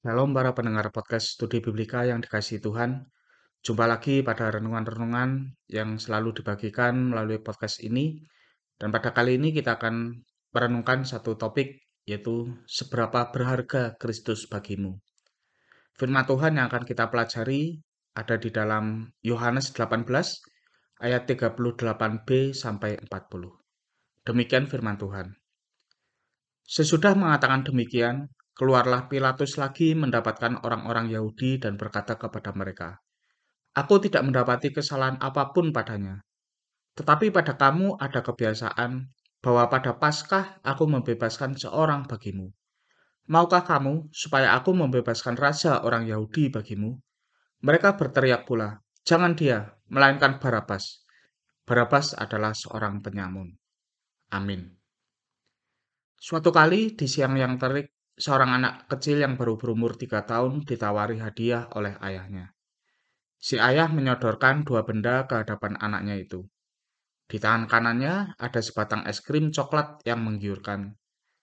Shalom para pendengar podcast Studi Biblika yang dikasihi Tuhan. Jumpa lagi pada renungan-renungan yang selalu dibagikan melalui podcast ini. Dan pada kali ini kita akan merenungkan satu topik yaitu seberapa berharga Kristus bagimu. Firman Tuhan yang akan kita pelajari ada di dalam Yohanes 18 ayat 38b sampai 40. Demikian firman Tuhan. Sesudah mengatakan demikian, Keluarlah Pilatus lagi mendapatkan orang-orang Yahudi dan berkata kepada mereka, Aku tidak mendapati kesalahan apa pun padanya. Tetapi pada kamu ada kebiasaan bahwa pada Paskah aku membebaskan seorang bagimu. Maukah kamu supaya aku membebaskan raja orang Yahudi bagimu? Mereka berteriak pula, Jangan dia, melainkan Barabas. Barabas adalah seorang penyamun. Amin. Suatu kali di siang yang terik, seorang anak kecil yang baru berumur tiga tahun ditawari hadiah oleh ayahnya. Si ayah menyodorkan dua benda ke hadapan anaknya itu. Di tangan kanannya ada sebatang es krim coklat yang menggiurkan.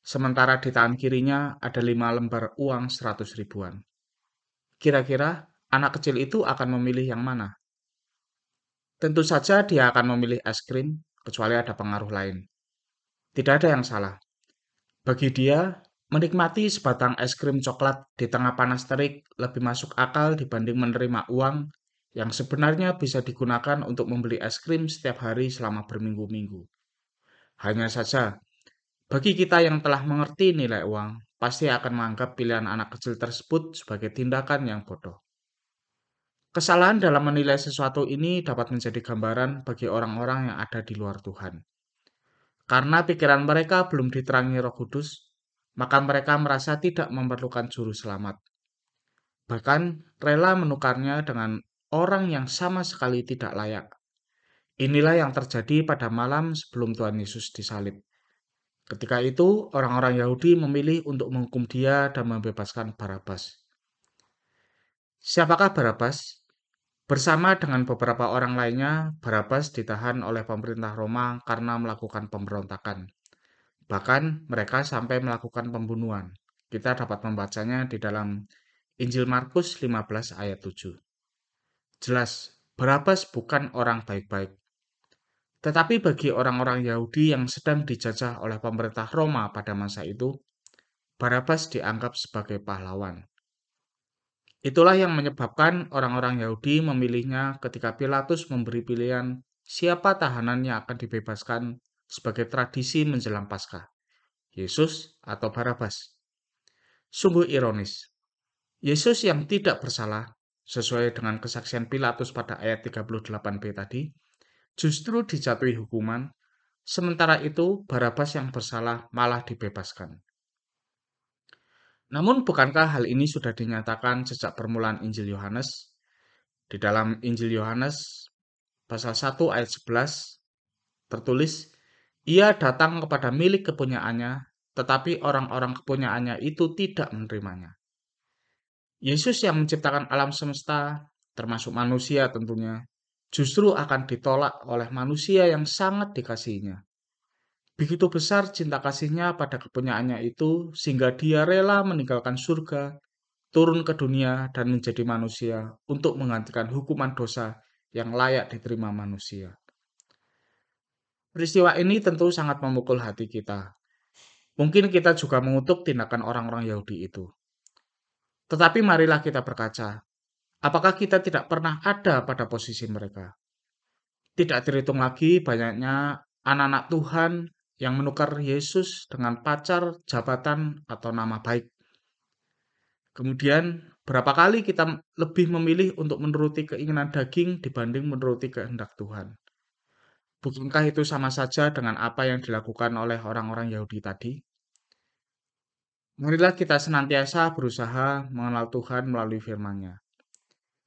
Sementara di tangan kirinya ada lima lembar uang seratus ribuan. Kira-kira anak kecil itu akan memilih yang mana? Tentu saja dia akan memilih es krim, kecuali ada pengaruh lain. Tidak ada yang salah. Bagi dia, Menikmati sebatang es krim coklat di tengah panas terik lebih masuk akal dibanding menerima uang yang sebenarnya bisa digunakan untuk membeli es krim setiap hari selama berminggu-minggu. Hanya saja, bagi kita yang telah mengerti nilai uang, pasti akan menganggap pilihan anak kecil tersebut sebagai tindakan yang bodoh. Kesalahan dalam menilai sesuatu ini dapat menjadi gambaran bagi orang-orang yang ada di luar Tuhan. Karena pikiran mereka belum diterangi Roh Kudus, maka mereka merasa tidak memerlukan juru selamat. Bahkan rela menukarnya dengan orang yang sama sekali tidak layak. Inilah yang terjadi pada malam sebelum Tuhan Yesus disalib. Ketika itu, orang-orang Yahudi memilih untuk menghukum dia dan membebaskan Barabas. Siapakah Barabas? Bersama dengan beberapa orang lainnya, Barabas ditahan oleh pemerintah Roma karena melakukan pemberontakan. Bahkan mereka sampai melakukan pembunuhan. Kita dapat membacanya di dalam Injil Markus 15 ayat 7. Jelas, Barabas bukan orang baik-baik. Tetapi bagi orang-orang Yahudi yang sedang dijajah oleh pemerintah Roma pada masa itu, Barabas dianggap sebagai pahlawan. Itulah yang menyebabkan orang-orang Yahudi memilihnya ketika Pilatus memberi pilihan siapa tahanan yang akan dibebaskan sebagai tradisi menjelang Paskah, Yesus atau Barabas. Sungguh ironis. Yesus yang tidak bersalah, sesuai dengan kesaksian Pilatus pada ayat 38b tadi, justru dijatuhi hukuman, sementara itu Barabas yang bersalah malah dibebaskan. Namun bukankah hal ini sudah dinyatakan sejak permulaan Injil Yohanes? Di dalam Injil Yohanes pasal 1 ayat 11 tertulis, ia datang kepada milik kepunyaannya, tetapi orang-orang kepunyaannya itu tidak menerimanya. Yesus yang menciptakan alam semesta, termasuk manusia tentunya, justru akan ditolak oleh manusia yang sangat dikasihinya. Begitu besar cinta kasihnya pada kepunyaannya itu, sehingga dia rela meninggalkan surga, turun ke dunia, dan menjadi manusia untuk menggantikan hukuman dosa yang layak diterima manusia. Peristiwa ini tentu sangat memukul hati kita. Mungkin kita juga mengutuk tindakan orang-orang Yahudi itu. Tetapi marilah kita berkaca, apakah kita tidak pernah ada pada posisi mereka? Tidak terhitung lagi banyaknya anak-anak Tuhan yang menukar Yesus dengan pacar, jabatan, atau nama baik. Kemudian, berapa kali kita lebih memilih untuk menuruti keinginan daging dibanding menuruti kehendak Tuhan? Bukankah itu sama saja dengan apa yang dilakukan oleh orang-orang Yahudi tadi? Marilah kita senantiasa berusaha mengenal Tuhan melalui firman-Nya.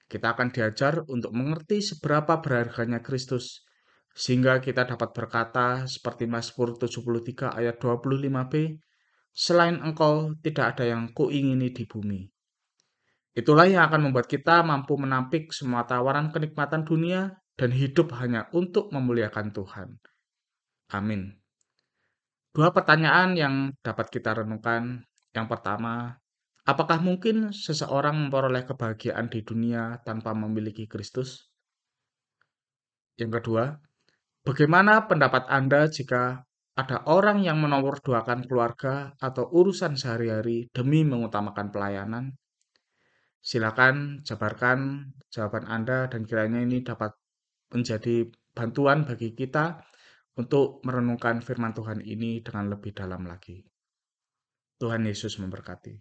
Kita akan diajar untuk mengerti seberapa berharganya Kristus, sehingga kita dapat berkata seperti Mazmur 73 ayat 25b, Selain engkau, tidak ada yang kuingini di bumi. Itulah yang akan membuat kita mampu menampik semua tawaran kenikmatan dunia dan hidup hanya untuk memuliakan Tuhan. Amin. Dua pertanyaan yang dapat kita renungkan. Yang pertama, Apakah mungkin seseorang memperoleh kebahagiaan di dunia tanpa memiliki Kristus? Yang kedua, bagaimana pendapat Anda jika ada orang yang menomorduakan keluarga atau urusan sehari-hari demi mengutamakan pelayanan? Silakan jabarkan jawaban Anda dan kiranya ini dapat menjadi bantuan bagi kita untuk merenungkan firman Tuhan ini dengan lebih dalam lagi. Tuhan Yesus memberkati.